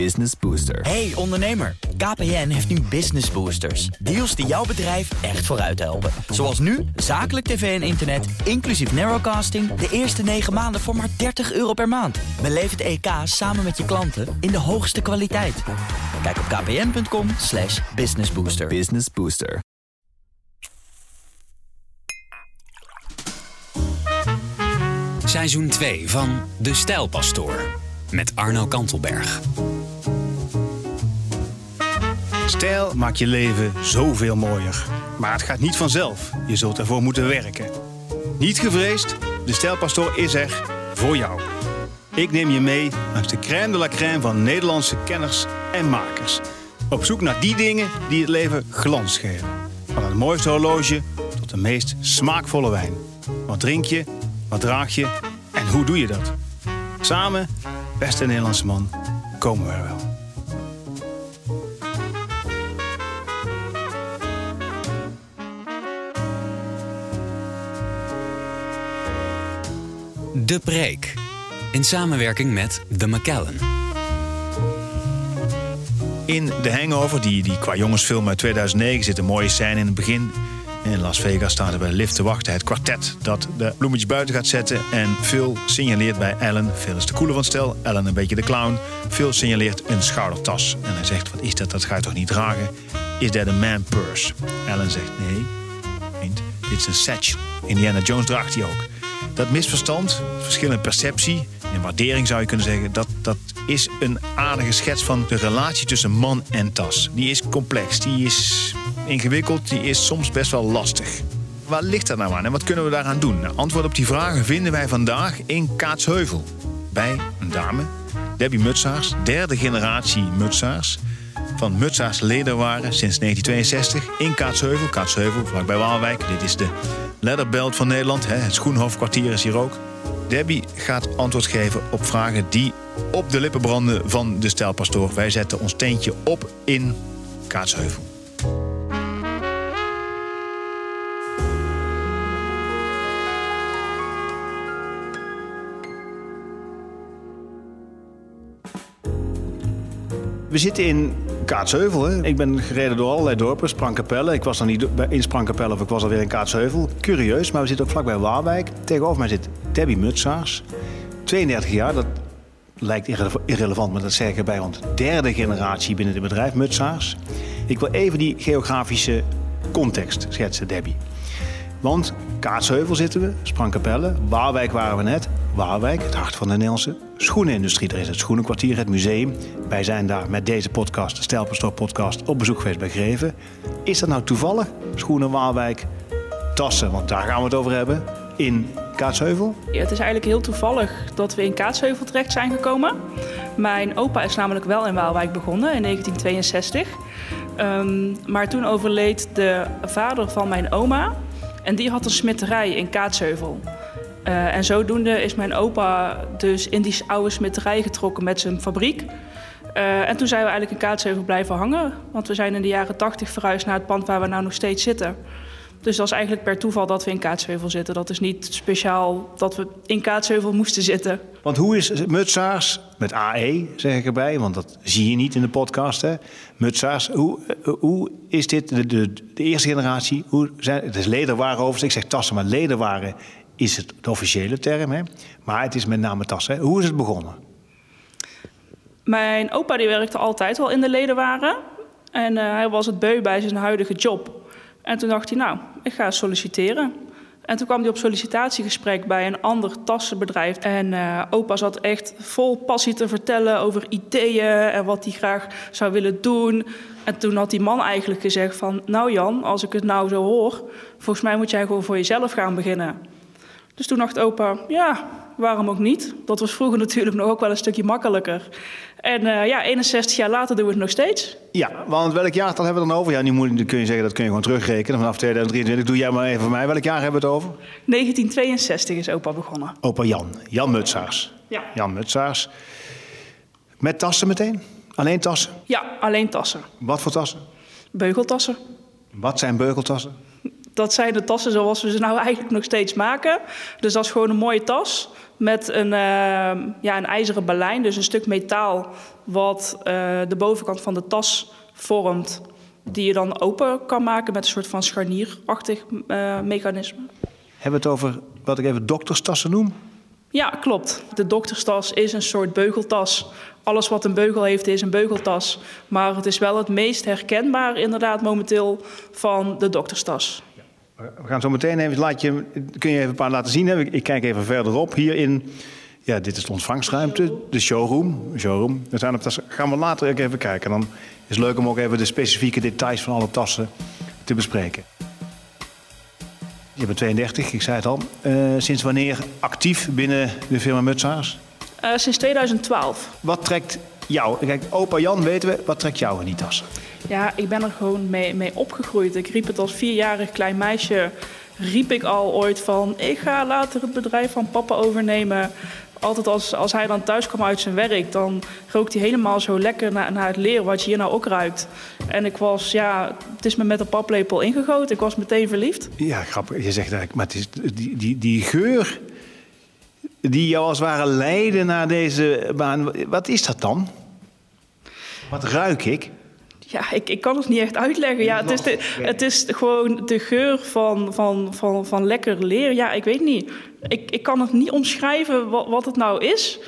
Business Booster. Hey ondernemer, KPN heeft nu Business Boosters. Deals die jouw bedrijf echt vooruit helpen. Zoals nu, zakelijk tv en internet, inclusief narrowcasting... de eerste 9 maanden voor maar 30 euro per maand. Beleef het EK samen met je klanten in de hoogste kwaliteit. Kijk op kpn.com slash businessbooster. Business Booster. Seizoen 2 van De Stijlpastoor met Arno Kantelberg. Stijl maakt je leven zoveel mooier. Maar het gaat niet vanzelf. Je zult ervoor moeten werken. Niet gevreesd, de Stijlpastoor is er voor jou. Ik neem je mee langs de crème de la crème van Nederlandse kenners en makers. Op zoek naar die dingen die het leven glans geven. Van het mooiste horloge tot de meest smaakvolle wijn. Wat drink je, wat draag je en hoe doe je dat? Samen, beste Nederlandse man, komen we er wel. De Preek. In samenwerking met The McKellen. In The Hangover, die, die qua jongensfilm uit 2009 zit een mooie scène in het begin. In Las Vegas staan er bij de lift te wachten. Het kwartet dat de bloemetjes buiten gaat zetten. En Phil signaleert bij Ellen. Phil is de coole van stel. Ellen een beetje de clown. Phil signaleert een schoudertas. En hij zegt, wat is dat? Dat ga je toch niet dragen? Is that a man purse? Ellen zegt, nee, vriend, dit is een satchel. Indiana Jones draagt die ook. Dat misverstand, verschillende perceptie en waardering zou je kunnen zeggen... Dat, dat is een aardige schets van de relatie tussen man en tas. Die is complex, die is ingewikkeld, die is soms best wel lastig. Waar ligt dat nou aan en wat kunnen we daaraan doen? Nou, antwoord op die vragen vinden wij vandaag in Kaatsheuvel. Bij een dame, Debbie Mutsaars, derde generatie Mutsaars. Van Mutsaars Lederwaren sinds 1962 in Kaatsheuvel. Kaatsheuvel, vlakbij Waalwijk. Dit is de Leatherbelt van Nederland. Hè. Het Schoenhofkwartier is hier ook. Debbie gaat antwoord geven op vragen die op de lippen branden van de stijlpastoor. Wij zetten ons teentje op in Kaatsheuvel. We zitten in Kaatsheuvel. Hè? Ik ben gereden door allerlei dorpen, Sprangkapelle. Ik was dan niet in Sprangkapelle of ik was alweer in Kaatsheuvel. Curieus, maar we zitten ook vlakbij Waalwijk. Tegenover mij zit Debbie Mutsaars. 32 jaar, dat lijkt irrele- irrelevant, maar dat zeg ik erbij. Want derde generatie binnen het bedrijf Mutsaars. Ik wil even die geografische context schetsen, Debbie. Want Kaatsheuvel zitten we, Sprangkapelle. Waalwijk waren we net. Waalwijk, het hart van de Nederlandse schoenenindustrie. Er is het Schoenenkwartier, het museum. Wij zijn daar met deze podcast, de Stijlpastoor podcast, op bezoek geweest bij Greven. Is dat nou toevallig? Schoenen Waalwijk, tassen, want daar gaan we het over hebben, in Kaatsheuvel? Ja, het is eigenlijk heel toevallig dat we in Kaatsheuvel terecht zijn gekomen. Mijn opa is namelijk wel in Waalwijk begonnen in 1962. Ehm, maar toen overleed de vader van mijn oma. En die had een smitterij in Kaatsheuvel. Eh, en zodoende is mijn opa dus in die oude smitterij getrokken met zijn fabriek. Eh, en toen zijn we eigenlijk in Kaatsheuvel blijven hangen. Want we zijn in de jaren 80 verhuisd naar het pand waar we nou nog steeds zitten. Dus dat is eigenlijk per toeval dat we in Kaatsheuvel zitten. Dat is niet speciaal dat we in Kaatsheuvel moesten zitten. Want hoe is Mutsaars, met AE zeg ik erbij, want dat zie je niet in de podcast, hè? Mutsaars, hoe, eh, hoe is dit de, de, eerste generatie? Hoe zijn, het is lederwaren overigens, ik zeg tassen, maar lederwaren is het de officiële term, hè? Maar het is met name tassen. Hè? Hoe is het begonnen? Mijn opa die werkte altijd al in de ledenwaren. En eh, hij was het beu bij zijn huidige job. En toen dacht hij, nou, ik ga solliciteren. En toen kwam hij op sollicitatiegesprek bij een ander tassenbedrijf. En eh, opa zat echt vol passie te vertellen over ideeën en wat hij graag zou willen doen. En toen had die man eigenlijk gezegd van... nou Jan, als ik het nou zo hoor... volgens mij moet jij gewoon voor jezelf gaan beginnen. Dus toen dacht opa, ja, waarom ook niet? Dat was vroeger natuurlijk nog ook wel een stukje makkelijker. En eh, ja, 61 jaar later doen we het nog steeds. Ja, want welk jaartal hebben we dan over? Ja, nu moet, dan kun je zeggen, dat kun je gewoon terugrekenen. Vanaf 2023 doe jij maar even voor mij. Welk jaar hebben we het over? 1962 is opa begonnen. Opa Jan, Jan Mutsaars. Ja. Jan Mutsaars. Met tassen meteen? Alleen tassen? Ja, alleen tassen. Wat voor tassen? Beugeltassen. Wat zijn beugeltassen? Dat zijn de tassen zoals we ze nou eigenlijk nog steeds maken. Dus dat is gewoon een mooie tas met een, uh, ja, een ijzeren balijn, dus een stuk metaal wat uh, de bovenkant van de tas vormt, die je dan open kan maken met een soort van scharnierachtig uh, mechanisme. Hebben we het over wat ik even dokterstassen noem? Ja, klopt. De dokterstas is een soort beugeltas. Alles wat een beugel heeft is een beugeltas. Maar het is wel het meest herkenbaar inderdaad momenteel van de dokterstas. We gaan zo meteen even, laat je, kun je even een paar laten zien. Hè? Ik kijk even verderop. Hier in, ja, dit is de ontvangstruimte, de showroom. showroom. We zijn op tassen. Gaan we later ook even kijken. Dan is het leuk om ook even de specifieke details van alle tassen te bespreken. Je bent 32, ik zei het al. Uh, sinds wanneer actief binnen de firma Mutsaars? Uh, sinds 2012. Wat trekt jou? Kijk, opa Jan weten we, wat trekt jou in die tassen? Ja, ik ben er gewoon mee, mee opgegroeid. Ik riep het als vierjarig klein meisje. Riep ik al ooit van: ik ga later het bedrijf van papa overnemen. Altijd als, als hij dan thuis kwam uit zijn werk, dan rookt hij helemaal zo lekker naar, naar het leer wat je hier nou ook ruikt. En ik was, ja, het is me met een paplepel ingegoten. Ik was meteen verliefd. Ja, grappig. Je zegt eigenlijk, maar het is die, die, die geur die jou als het ware leidde naar deze baan. Wat is dat dan? Wat ruik ik? Ja, ik, ik kan het niet echt uitleggen. Ja, het, is de, het is gewoon de geur van, van, van, van lekker leer. Ja, ik weet niet. Ik, ik kan het niet omschrijven wat, wat het nou is.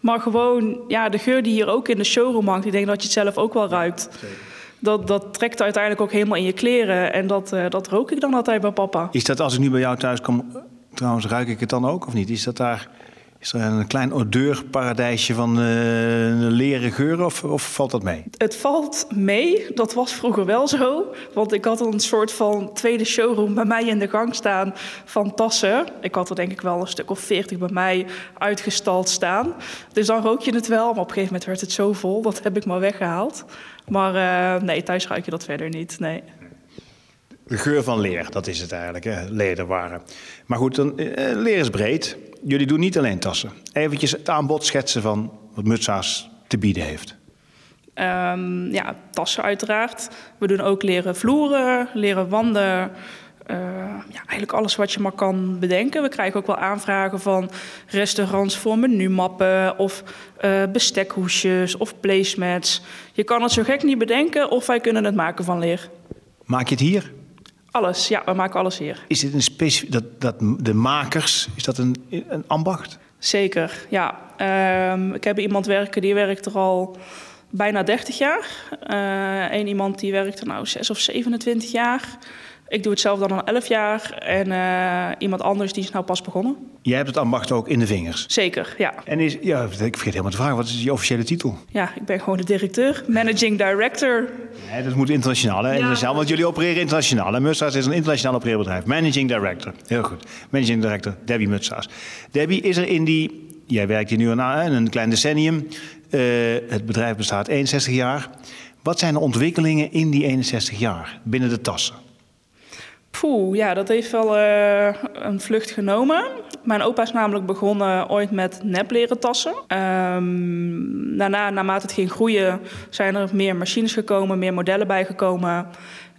Maar gewoon ja, de geur die hier ook in de showroom hangt. Ik denk dat je het zelf ook wel ruikt. Dat, dat trekt uiteindelijk ook helemaal in je kleren. En dat, uh, dat rook ik dan altijd bij papa. Is dat als ik nu bij jou thuis kom, trouwens, ruik ik het dan ook of niet? Is dat daar is er een klein odeurparadijsje van uh, leren geuren of, of, valt dat mee? Het valt mee. Dat was vroeger wel zo. Want ik had een soort van tweede showroom bij mij in de gang staan van tassen. Ik had er denk ik wel een stuk of veertig bij mij uitgestald staan. Dus dan rook je het wel. Maar op een gegeven moment werd het zo vol. Dat heb ik maar weggehaald. Maar uh, nee, thuis ruik je dat verder niet. Nee. De geur van leer, dat is het eigenlijk, hè? lederwaren. Maar goed, dan, uh, leer is breed jullie doen niet alleen tassen. Eventjes het aanbod schetsen van wat Mutsa's te bieden heeft. Um, ja, tassen uiteraard. We doen ook leren vloeren, leren wanden. Uh, ja, eigenlijk alles wat je maar kan bedenken. We krijgen ook wel aanvragen van restaurants voor menumappen of uh, bestekhoesjes of placemats. Je kan het zo gek niet bedenken of wij kunnen het maken van leer. Maak je het hier? Alles, ja, we maken alles hier. Is dit een specifiek, dat, dat de makers, is dat een, een ambacht? Zeker, ja. Um, ik heb iemand werken, die werkt er al bijna 30 jaar. Uh, Eén iemand die werkt er nou 6 of 27 jaar. Ik doe het zelf dan al 11 jaar. En uh, iemand anders die is nou pas begonnen. Jij hebt het ambacht ook in de vingers? Zeker, ja. En is, ja, ik vergeet helemaal te vragen, wat is je officiële titel? Ja, ik ben gewoon de directeur, managing director. Nee, dat moet internationaal, hè? Ja. Want jullie opereren internationaal. En Mutsa's is een internationaal opereerbedrijf. Managing director, heel goed. Managing director, Debbie Mutsa's. Debbie, is er in die... Jij werkt hier nu aan een klein decennium. Uh, het bedrijf bestaat 61 jaar. Wat zijn de ontwikkelingen in die 61 jaar binnen de tassen? Poeh, ja, dat heeft wel uh, een vlucht genomen. Mijn opa is namelijk begonnen ooit met nepleren tassen. Um, daarna, naarmate het ging groeien, zijn er meer machines gekomen, meer modellen bijgekomen.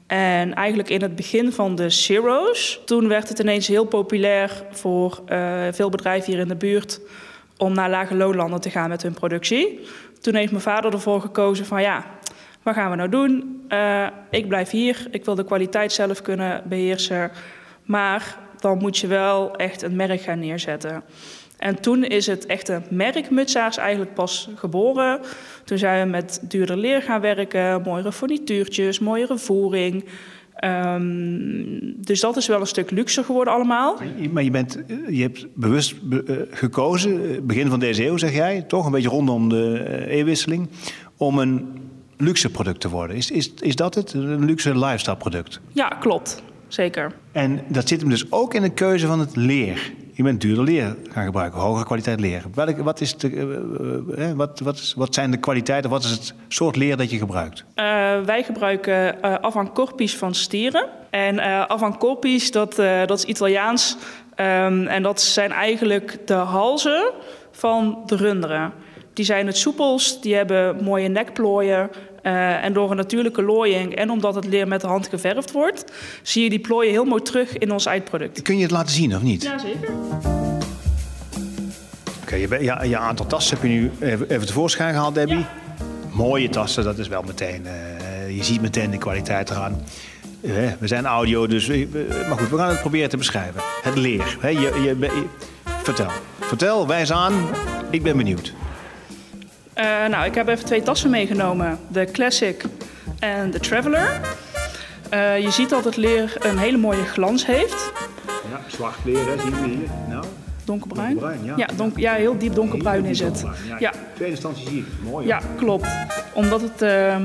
En eigenlijk in het begin van de Zero's, toen werd het ineens heel populair voor uh, veel bedrijven hier in de buurt om naar lage loonlanden te gaan met hun productie. Toen heeft mijn vader ervoor gekozen van ja, wat gaan we nou doen? Uh, ik blijf hier, ik wil de kwaliteit zelf kunnen beheersen. Maar dan moet je wel echt een merk gaan neerzetten. En toen is het echte merk Mutsaars eigenlijk pas geboren. Toen zijn we met duurder leer gaan werken, mooiere furnituurtjes, mooiere voering. Um, dus dat is wel een stuk luxer geworden allemaal. Maar je, bent, je hebt bewust be, uh, gekozen, begin van deze eeuw zeg jij, toch een beetje rondom de eeuwwisseling, om een luxe product te worden. Is, is, is dat het? Een luxe lifestyle product? Ja, klopt. Zeker. En dat zit hem dus ook in de keuze van het leer. Je bent duurder leer gaan gebruiken, hogere kwaliteit leer. Welke, wat, is de, uh, uh, wat, wat, is, wat zijn de kwaliteiten, wat is het soort leer dat je gebruikt? Uh, wij gebruiken uh, Avancorpies van stieren. En uh, Avancorpies, dat, dat is Italiaans. Um, en dat zijn eigenlijk de halzen van de runderen. Die zijn het soepelst, die hebben mooie nekplooien. Uh, en door een natuurlijke looiing en omdat het leer met de hand geverfd wordt, zie je die plooien heel mooi terug in ons eindproduct. Kun je het laten zien of niet? Jazeker. Oké, je, ja, je aantal tassen heb je nu even, tevoorschijn gehaald, Debbie. Ja. Mooie tassen, dat is wel meteen. Uh, je ziet meteen de kwaliteit eraan. Uh, we zijn audio, dus. maar goed, we gaan het proberen te beschrijven. Het leer. Hè, je, je, je, vertel. Vertel, wijs aan. Ik ben benieuwd. Uh, nou, ik heb even twee tassen meegenomen. De Classic en de Traveler. Uh, je ziet dat het leer een hele mooie glans heeft. Ja, zwart leer, hè, zien we hier. Nou, donkerbruin. donkerbruin ja. Ja, donk, ja, heel diep donkerbruin heel is diep het. Ja, Ja. In tweede instantie zie je het. Mooi. Ja, klopt. Omdat het uh,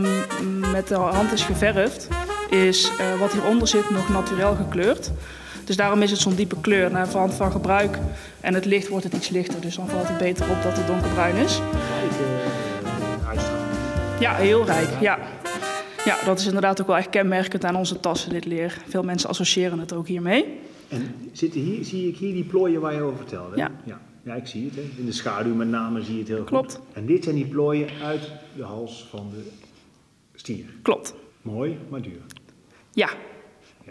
met de hand is geverfd, is uh, wat hieronder zit nog naturel gekleurd. Dus daarom is het zo'n diepe kleur. Naar hand van gebruik en het licht wordt het iets lichter. Dus dan valt het beter op dat het donkerbruin is. Ja, heel rijk. Ja. ja, dat is inderdaad ook wel echt kenmerkend aan onze tassen, dit leer. Veel mensen associëren het ook hiermee. En zitten hier, zie ik hier die plooien waar je over vertelde? Ja. ja. Ja, ik zie het. Hè. In de schaduw met name zie je het heel Klopt. goed. En dit zijn die plooien uit de hals van de stier. Klopt. Mooi, maar duur. Ja.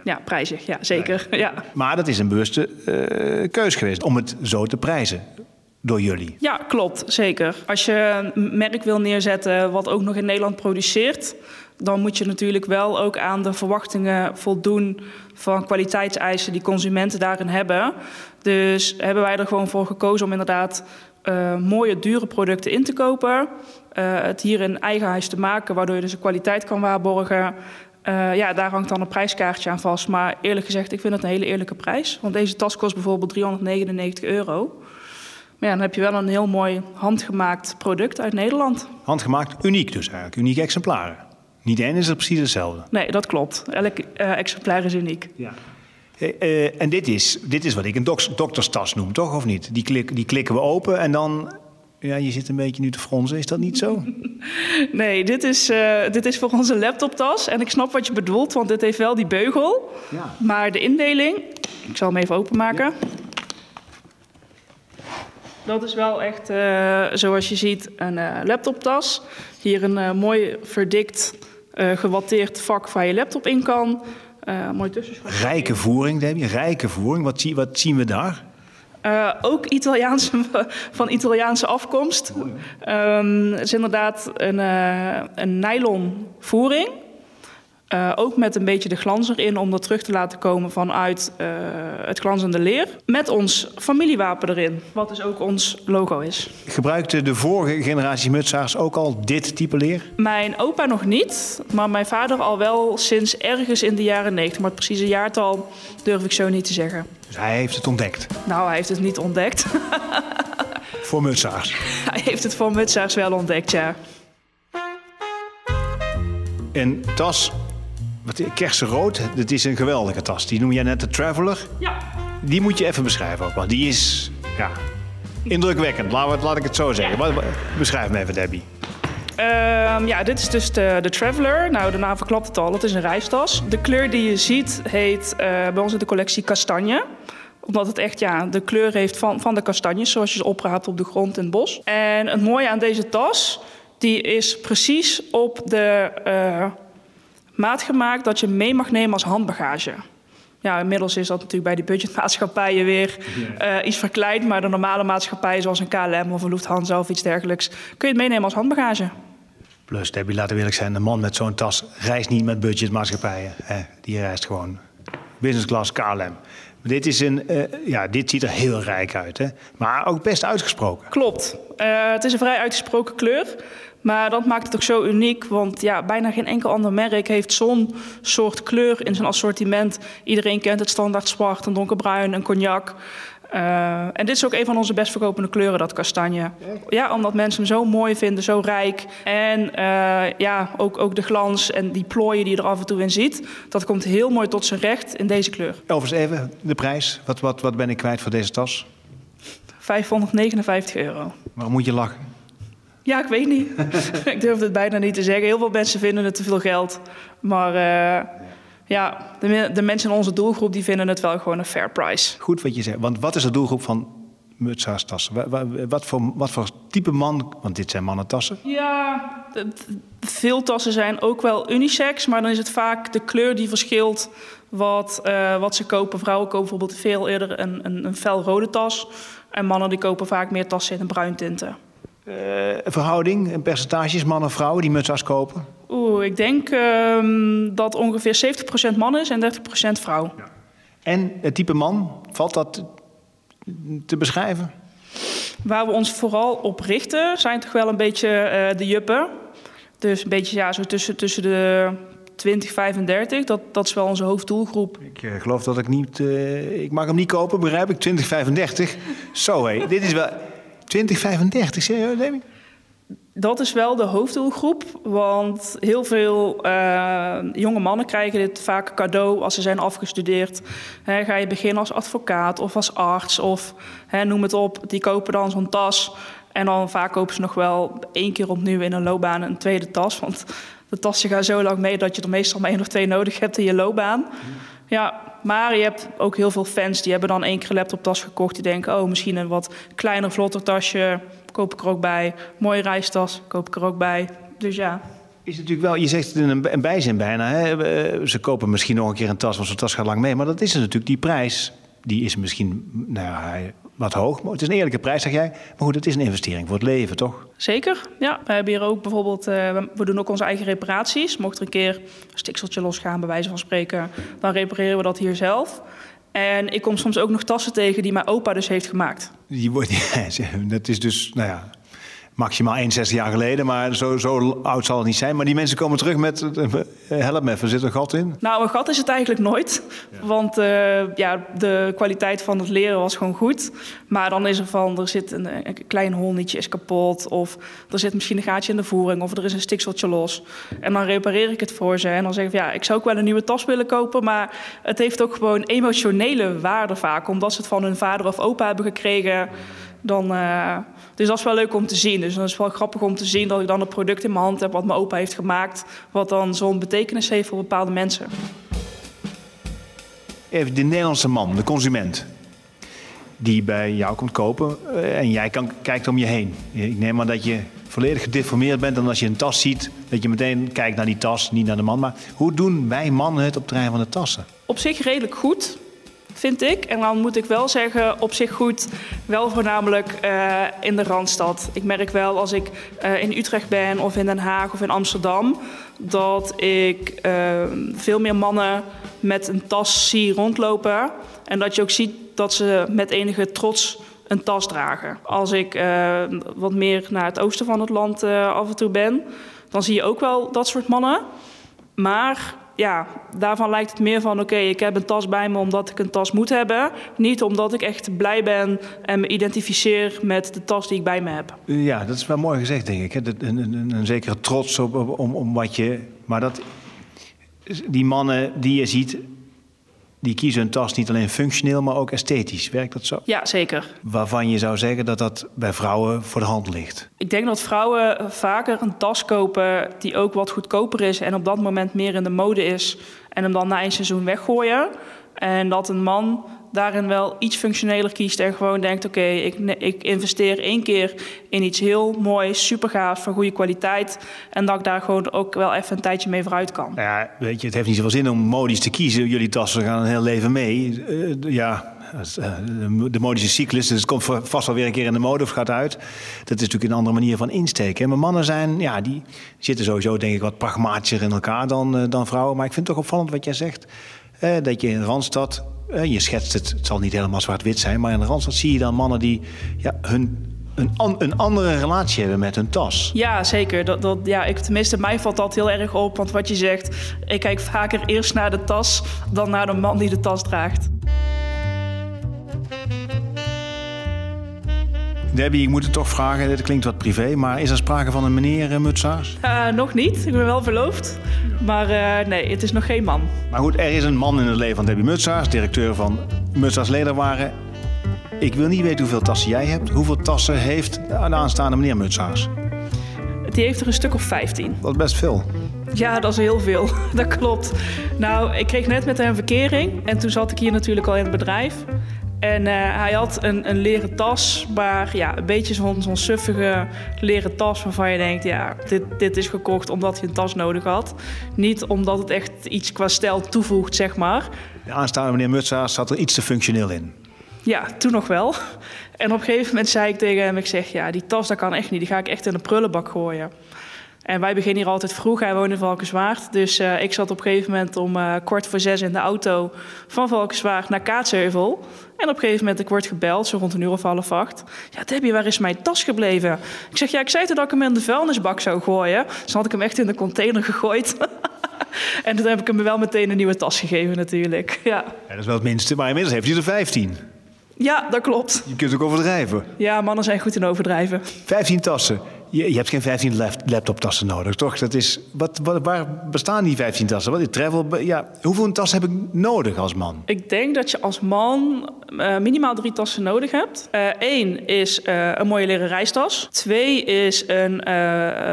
Ja, prijzig. Ja, zeker. Ja. Maar dat is een bewuste uh, keus geweest om het zo te prijzen door jullie. Ja, klopt. Zeker. Als je een merk wil neerzetten wat ook nog in Nederland produceert... dan moet je natuurlijk wel ook aan de verwachtingen voldoen... van kwaliteitseisen die consumenten daarin hebben. Dus hebben wij er gewoon voor gekozen om inderdaad... Uh, mooie, dure producten in te kopen. Uh, het hier in eigen huis te maken, waardoor je dus de kwaliteit kan waarborgen... Uh, ja, daar hangt dan een prijskaartje aan vast. Maar eerlijk gezegd, ik vind het een hele eerlijke prijs. Want deze tas kost bijvoorbeeld 399 euro. Maar ja, dan heb je wel een heel mooi handgemaakt product uit Nederland. Handgemaakt, uniek dus eigenlijk. Unieke exemplaren. Niet één is het precies hetzelfde. Nee, dat klopt. Elk uh, exemplaar is uniek. Ja. Uh, en dit is, dit is wat ik een dokterstas noem, toch? Of niet? Die, klik, die klikken we open en dan ja, je zit een beetje nu te fronsen. Is dat niet zo? Nee, dit is, uh, dit is voor onze laptoptas. En ik snap wat je bedoelt, want dit heeft wel die beugel. Ja. Maar de indeling, ik zal hem even openmaken. Ja. Dat is wel echt, uh, zoals je ziet, een uh, laptoptas. Hier een mooi verdikt, gewatteerd vak waar je laptop in kan. mooi tussenschot. Rijke voering, Debbie. Rijke voering. Wat, zie, wat zien we daar? Uh, ook Italiaanse, van Italiaanse afkomst. Um, het is inderdaad een, uh, een nylon voering. Uh, ook met een beetje de glans erin om dat terug te laten komen vanuit het glanzende leer. Met ons familiewapen erin, wat dus ook ons logo is. Gebruikte de vorige generatie mutsaars ook al dit type leer? Mijn opa nog niet, maar mijn vader al wel sinds ergens in de jaren 90. Maar het precieze jaartal durf ik zo niet te zeggen. Dus hij heeft het ontdekt? Nou, hij heeft het niet ontdekt. voor mutsaars? Hij heeft het voor mutsaars wel ontdekt, ja. En tas, wat, kersenrood, dat is een geweldige tas. Die noem jij net de Traveler. Ja. Die moet je even beschrijven ook, want die is ja, indrukwekkend. Laat, laat ik het zo zeggen. Ja. Beschrijf me even, Debbie. Um, ja, dit is dus de, de Traveler. Nou, de naam verklapt het al. Het is een reistas. De kleur die je ziet heet uh, bij ons in de collectie kastanje omdat het echt ja, de kleur heeft van, van de kastanjes, zoals je ze opraapt op de grond in het bos. En het mooie aan deze tas, die is precies op de uh, maat gemaakt dat je mee mag nemen als handbagage. Ja, inmiddels is dat natuurlijk bij die budgetmaatschappijen weer uh, iets verkleind. Maar de normale maatschappijen zoals een KLM of een Lufthansa of iets dergelijks... kun je het meenemen als handbagage. Plus, Debbie, laten we eerlijk zijn... een man met zo'n tas reist niet met budgetmaatschappijen. Hè? Die reist gewoon business class KLM. Dit, is een, uh, ja, dit ziet er heel rijk uit, hè? maar ook best uitgesproken. Klopt. Uh, het is een vrij uitgesproken kleur. Maar dat maakt het ook zo uniek, want ja, bijna geen enkel ander merk heeft zo'n soort kleur in zijn assortiment. Iedereen kent het standaard zwart, een donkerbruin, een cognac. Uh, en dit is ook een van onze best verkopende kleuren, dat kastanje. Ja, omdat mensen hem zo mooi vinden, zo rijk. En uh, ja, ook, ook de glans en die plooien die je er af en toe in ziet. Dat komt heel mooi tot zijn recht in deze kleur. Overigens even de prijs. Wat, wat, wat ben ik kwijt voor deze tas? 559 euro. Waarom moet je lachen? Ja, ik weet niet. ik durf het bijna niet te zeggen. Heel veel mensen vinden het te veel geld. Maar uh, ja, de, de, mensen in onze doelgroep die vinden het wel gewoon een fair price. Goed wat je zegt. Want wat is de doelgroep van tassen. Wat, wat, voor, wat voor type man, want dit zijn mannentassen? Ja, veel tassen zijn ook wel unisex, maar dan is het vaak de kleur die verschilt wat, uh, wat ze kopen. Vrouwen kopen bijvoorbeeld veel eerder een, een, een felrode tas. En mannen die kopen vaak meer tassen in een Uh, verhouding, percentages mannen-vrouwen die mutsas kopen? Oeh, ik denk uh, dat ongeveer 70% man is en 30% vrouw. Ja. En het type man, valt dat te beschrijven? Waar we ons vooral op richten zijn toch wel een beetje uh, de juppen. Dus een beetje ja, zo tussen, tussen de 20, 35. Dat, dat is wel onze hoofddoelgroep. Ik uh, geloof dat ik niet... Uh, ik mag hem niet kopen, begrijp ik. 20, 35. Zo hé, dit is wel... 20, 35, serieus, Demi? Dat is wel de hoofddoelgroep, want heel veel uh, jonge mannen krijgen dit vaak cadeau als ze zijn afgestudeerd. Ga je beginnen als advocaat of als arts of noem het op, die kopen dan zo'n tas. En dan vaak kopen ze nog wel één keer opnieuw in een loopbaan een tweede tas. Want de tassen gaan zo lang mee dat je er meestal maar één of twee nodig hebt in je loopbaan. Ja, maar je hebt ook heel veel fans die hebben dan één keer een laptoptas gekocht. Die denken, oh, misschien een wat kleiner, vlotter tasje koop ik er ook bij. Mooie reistas, koop ik er ook bij. Dus ja. Is natuurlijk wel, je zegt het in een bijzin bijna. Hè? Ze kopen misschien nog een keer een tas, want zo'n tas gaat lang mee. Maar dat is natuurlijk die prijs. Die is misschien nou ja, wat hoog. Maar het is een eerlijke prijs, zeg jij. Maar goed, het is een investering voor het leven, toch? Zeker, ja. We hebben hier ook bijvoorbeeld, uh, we doen ook onze eigen reparaties. Mocht er een keer een stikseltje losgaan, bij wijze van spreken, dan repareren we dat hier zelf. En ik kom soms ook nog tassen tegen die mijn opa dus heeft gemaakt. Die wordt, ja, dat is dus, nou ja, maximaal 61 jaar geleden, maar zo, zo oud zal het niet zijn. Maar die mensen komen terug met, uh, help me even, zit er een gat in? Nou, een gat is het eigenlijk nooit. Want uh, ja, de kwaliteit van het leren was gewoon goed. Maar dan is er van, er zit een, een klein honnetje is kapot. Of er zit misschien een gaatje in de voering. Of er is een stikseltje los. En dan repareer ik het voor ze. En dan zeg ik, ja, ik zou ook wel een nieuwe tas willen kopen. Maar het heeft ook gewoon emotionele waarde vaak. Omdat ze het van hun vader of opa hebben gekregen. Dan, uh, dus dat is wel leuk om te zien. Dus dat is wel grappig om te zien dat ik dan een product in mijn hand heb wat mijn opa heeft gemaakt, wat dan zo'n betekenis heeft voor bepaalde mensen. Even de Nederlandse man, de consument, die bij jou komt kopen eh, en jij kan, kijkt om je heen. Ik neem aan dat je volledig gedeformeerd bent en als je een tas ziet, dat je meteen kijkt naar die tas, niet naar de man. Maar hoe doen wij mannen het op het terrein van de tassen? Op zich redelijk goed vind ik. En dan moet ik wel zeggen, op zich goed, wel voornamelijk uh, in de Randstad. Ik merk wel als ik uh, in Utrecht ben of in Den Haag of in Amsterdam... dat ik uh, veel meer mannen met een tas zie rondlopen. En dat je ook ziet dat ze met enige trots een tas dragen. Als ik wat meer naar het oosten van het land af en toe ben... dan zie je ook wel dat soort mannen. Maar ja, daarvan lijkt het meer van: oké, ik heb een tas bij me omdat ik een tas moet hebben. Niet omdat ik echt blij ben en me identificeer met de tas die ik bij me heb. Ja, dat is wel mooi gezegd, denk ik. Een, een, een, zekere trots op, om, om wat je. Maar dat, die mannen die je ziet, die kiezen een tas niet alleen functioneel, maar ook esthetisch. Werkt dat zo? Ja, zeker. Waarvan je zou zeggen dat dat bij vrouwen voor de hand ligt? Ik denk dat vrouwen vaker een tas kopen die ook wat goedkoper is en op dat moment meer in de mode is en hem dan na een seizoen weggooien. En dat een man daarin wel iets functioneler kiest en gewoon denkt: oké, ik, ik, investeer één keer in iets heel moois, super gaaf, van goede kwaliteit. En dat ik daar gewoon ook wel even een tijdje mee vooruit kan. Ja, weet je, het heeft niet zoveel zin om modisch te kiezen. Jullie tassen gaan een heel leven mee. Uh, ja. De modische cyclus, dus het komt vast wel weer een keer in de mode of gaat uit. Dat is natuurlijk een andere manier van insteken. Maar mannen zijn, ja, die zitten sowieso denk ik wat pragmatischer in elkaar dan, uh, dan vrouwen. Maar ik vind het toch opvallend wat jij zegt. Eh, dat je in Randstad uh, je schetst het, het zal niet helemaal zwart-wit zijn, maar in Randstad zie je dan mannen die ja, hun een, een, andere relatie hebben met hun tas. Ja, zeker. Dat, dat, ja, ik, tenminste, mij valt dat heel erg op. Want wat je zegt, ik kijk vaker eerst naar de tas dan naar de man die de tas draagt. Debbie, ik moet het toch vragen, dit klinkt wat privé, maar is er sprake van een meneer uh, Mutsaars? Uh, nog niet, ik ben wel verloofd. Maar uh, nee, het is nog geen man. Maar goed, er is een man in het leven van Debbie Mutsaars, directeur van Mutsaars Lederwaren. Ik wil niet weten hoeveel tassen jij hebt. Hoeveel tassen heeft de aanstaande meneer Mutsaars? Die heeft er een stuk of 15. Dat is best veel. Ja, dat is heel veel. Dat klopt. Nou, ik kreeg net met hem verkering. En toen zat ik hier natuurlijk al in het bedrijf. En uh, hij had een, een leren tas, maar ja, een beetje zo'n zo'n suffige leren tas waarvan je denkt, ja, dit, dit is gekocht omdat hij een tas nodig had. Niet omdat het echt iets qua stijl toevoegt, zeg maar. De aanstaande meneer Mutsaars zat er iets te functioneel in. Ja, toen nog wel. En op een gegeven moment zei ik tegen hem, ik zeg, ja, die tas dat kan echt niet, die ga ik echt in de prullenbak gooien. En wij beginnen hier altijd vroeg. Hij woont in Valkenswaard. Dus uh, ik zat op een gegeven moment om uh, kwart voor zes in de auto van Valkenswaard naar Kaatsheuvel. En op een gegeven moment, ik word gebeld, zo rond een uur of half acht. Ja, Debbie, waar is mijn tas gebleven? Ik zeg, ja, ik zei toen dat ik hem in de vuilnisbak zou gooien. Dus had ik hem echt in de container gegooid. en toen heb ik hem wel meteen een nieuwe tas gegeven natuurlijk. Ja. ja dat is wel het minste, maar inmiddels heeft hij er 15. Ja, dat klopt. Je kunt ook overdrijven. Ja, mannen zijn goed in overdrijven. 15 tassen. Je, je hebt geen 15 laptoptassen nodig, toch? Dat is, wat, wat, waar bestaan die 15 tassen? Wat travel? Ja, hoeveel tassen heb ik nodig als man? Ik denk dat je als man uh, minimaal drie tassen nodig hebt. Eén uh, is uh, een mooie leren reistas. Twee is een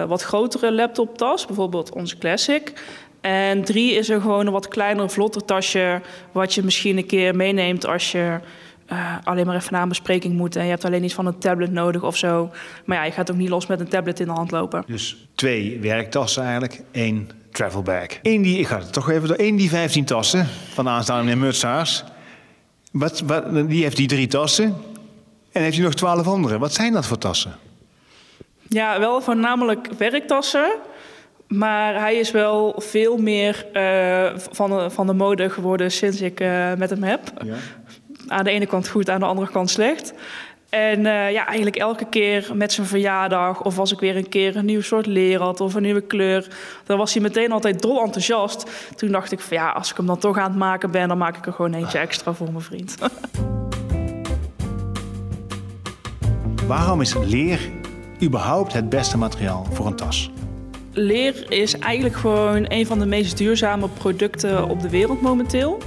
wat grotere laptoptas, bijvoorbeeld onze Classic. En drie is er gewoon een wat kleiner, vlotter tasje... wat je misschien een keer meeneemt als je uh, alleen maar even naar een bespreking moet. En je hebt alleen iets van een tablet nodig of zo. Maar ja, je gaat ook niet los met een tablet in de hand lopen. Dus twee werktassen eigenlijk, één travel bag. Eén die, ik ga het toch even door, één die 15 tassen van de aanstaande meneer Mutsaars. Wat, wat, die heeft die drie tassen. En heeft hij nog twaalf andere. Wat zijn dat voor tassen? Ja, wel voornamelijk werktassen. Maar hij is wel veel meer uh, van, de, van de mode geworden sinds ik uh, met hem heb. Ja aan de ene kant goed, aan de andere kant slecht. En uh, ja, eigenlijk elke keer met zijn verjaardag, of als ik weer een keer een nieuw soort leer had of een nieuwe kleur, dan was hij meteen altijd dol enthousiast. Toen dacht ik van ja, als ik hem dan toch aan het maken ben, dan maak ik er gewoon eentje extra voor mijn vriend. Waarom is leer überhaupt het beste materiaal voor een tas? Leer is eigenlijk gewoon een van de meest duurzame producten op de wereld momenteel.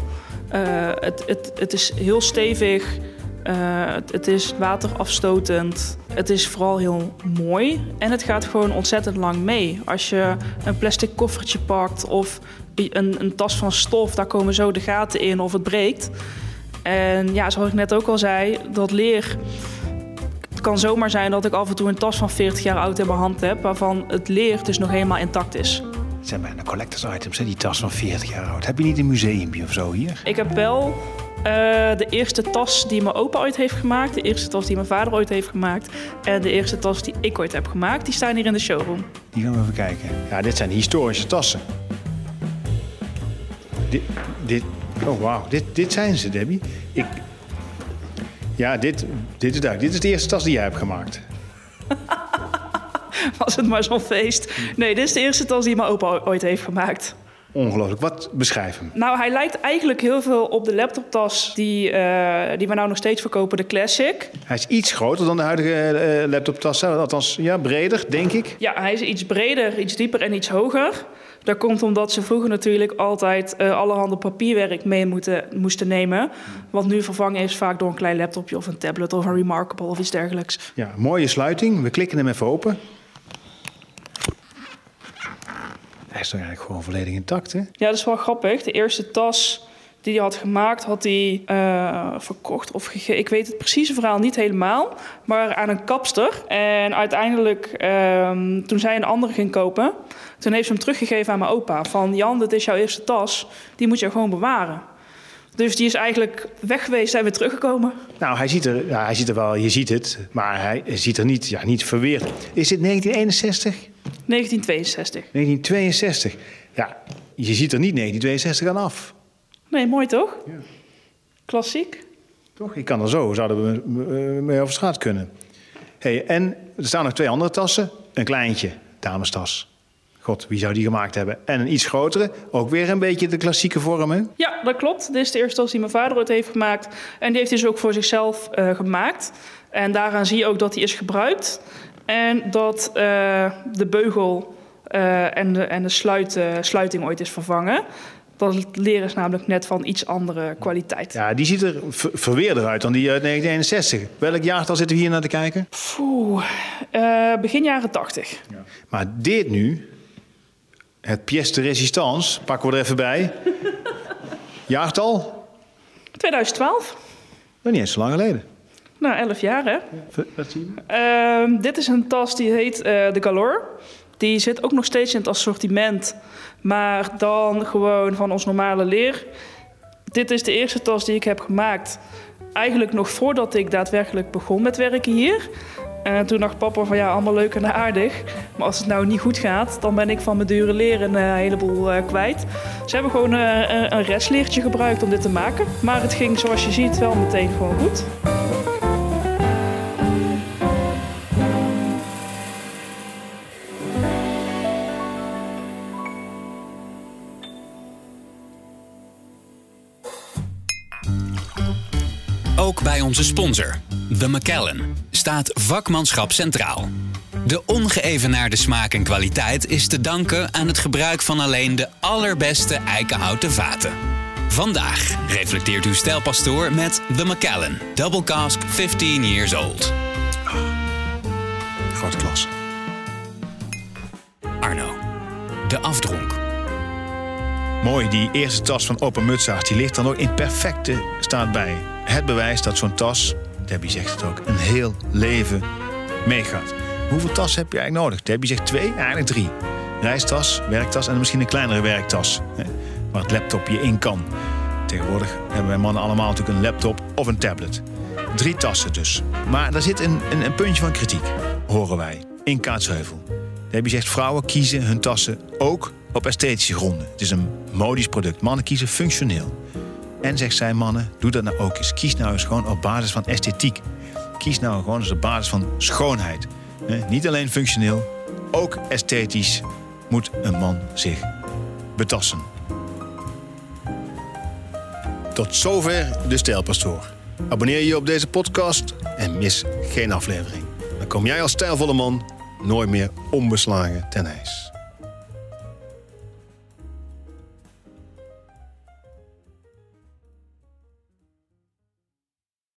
Uh, het, het, het is heel stevig. Uh, het, het, is waterafstotend. Het is vooral heel mooi. En het gaat gewoon ontzettend lang mee. Als je een plastic koffertje pakt of een, een tas van stof, daar komen zo de gaten in of het breekt. En ja, zoals ik net ook al zei, dat leer. Het kan zomaar zijn dat ik af en toe een tas van 40 jaar oud in mijn hand heb, waarvan het leer dus nog helemaal intact is zijn bijna collectors items, hè? die tas van 40 jaar oud. Heb je niet een museumpje of zo hier? Ik heb wel uh, de eerste tas die mijn opa ooit heeft gemaakt, de eerste tas die mijn vader ooit heeft gemaakt en de eerste tas die ik ooit heb gemaakt. Die staan hier in de showroom. Die gaan we even kijken. Ja, dit zijn historische tassen. Dit, dit oh wauw, dit, dit zijn ze, Debbie. Ik, ja, dit, dit is duidelijk. Dit is de eerste tas die jij hebt gemaakt. was het maar zo'n feest. Nee, dit is de eerste tas die mijn opa ooit heeft gemaakt. Ongelooflijk. Wat beschrijf hem? Nou, hij lijkt eigenlijk heel veel op de laptoptas die, uh, die we nou nog steeds verkopen, de Classic. Hij is iets groter dan de huidige uh, laptoptas. Althans, ja, breder, denk ik. Ja, hij is iets breder, iets dieper en iets hoger. Dat komt omdat ze vroeger natuurlijk altijd uh, allerhande papierwerk mee moeten, moesten nemen. Wat nu vervangen is vaak door een klein laptopje of een tablet of een Remarkable of iets dergelijks. Ja, mooie sluiting. We klikken hem even open. Hij is toch eigenlijk gewoon volledig intact, hè? Ja, dat is wel grappig. De eerste tas die hij had gemaakt, had hij uh, verkocht of gegeven. Ik weet het precieze verhaal niet helemaal, maar aan een kapster. En uiteindelijk, uh, toen zij een andere ging kopen, toen heeft ze hem teruggegeven aan mijn opa. Van Jan, dit is jouw eerste tas, die moet je gewoon bewaren. Dus die is eigenlijk weg geweest en weer teruggekomen. Nou, hij ziet er, ja, hij ziet er wel, je ziet het, maar hij ziet er niet, ja, niet verweerd. Is dit 1961? 1962. 1962. Ja, je ziet er niet 1962 aan af. Nee, mooi toch? Ja. Klassiek. Toch? Ik kan er zo, zouden we mee over straat kunnen. Hey, en er staan nog twee andere tassen. Een kleintje, damestas. God, wie zou die gemaakt hebben? En een iets grotere, ook weer een beetje de klassieke vorm, hè? Ja, dat klopt. Dit is de eerste tas die mijn vader ooit heeft gemaakt. En die heeft hij dus ook voor zichzelf uh, gemaakt. En daaraan zie je ook dat hij is gebruikt. En dat uh, de beugel uh, en de, en de sluit, uh, sluiting ooit is vervangen. Dat leer is namelijk net van iets andere kwaliteit. Ja, die ziet er verweerder uit dan die uit 1961. Welk jaartal zitten we hier naar te kijken? Begin jaren 80. Ja. Maar dit nu, het pièce de résistance, pakken we er even bij. Jaartal? 2012. Nog niet eens zo lang geleden. Nou, elf jaar hè. Wat zie je? Ehm, dit is een tas die heet eh, de Galore. Die zit ook nog steeds in het assortiment, maar dan gewoon van ons normale leer. Dit is de eerste tas die ik heb gemaakt. Eigenlijk nog voordat ik daadwerkelijk begon met werken hier. En toen dacht papa van ja, allemaal leuk en aardig. Maar als het nou niet goed gaat, dan ben ik van mijn dure leer een eh, heleboel eh, kwijt. Ze hebben gewoon een- een restleertje gebruikt om dit te maken. Maar het ging zoals je ziet wel meteen gewoon goed. Ook bij onze sponsor, The McKellen, staat vakmanschap centraal. De ongeëvenaarde smaak en kwaliteit is te danken aan het gebruik van alleen de allerbeste eikenhouten vaten. Vandaag reflecteert uw stijlpastoor met The McKellen Double Cask 15 Years Old. Grote klas. Arno, de afdronk. Mooi, die eerste tas van Opa Mutsaert, die ligt dan ook in perfecte staat bij. Het bewijs dat zo'n tas, Debbie zegt het ook, een heel leven meegaat. Hoeveel tas heb je eigenlijk nodig? Debbie zegt twee, eigenlijk drie. Reistas, werktas en misschien een kleinere werktas. Hè, waar het laptopje in kan. Tegenwoordig hebben wij mannen allemaal natuurlijk een laptop of een tablet. Drie tassen dus. Maar daar zit een, een, een puntje van kritiek, horen wij, in Kaatsheuvel. Debbie zegt vrouwen kiezen hun tassen ook op esthetische gronden. Het is een modisch product. Mannen kiezen functioneel. En zegt zij, mannen, doe dat nou ook eens. Kies nou eens gewoon op basis van esthetiek. Kies nou gewoon op basis van schoonheid. Niet alleen functioneel, ook esthetisch moet een man zich betassen. Tot zover de Stijlpastoor. Abonneer je op deze podcast en mis geen aflevering. Dan kom jij als stijlvolle man nooit meer onbeslagen ten ijs.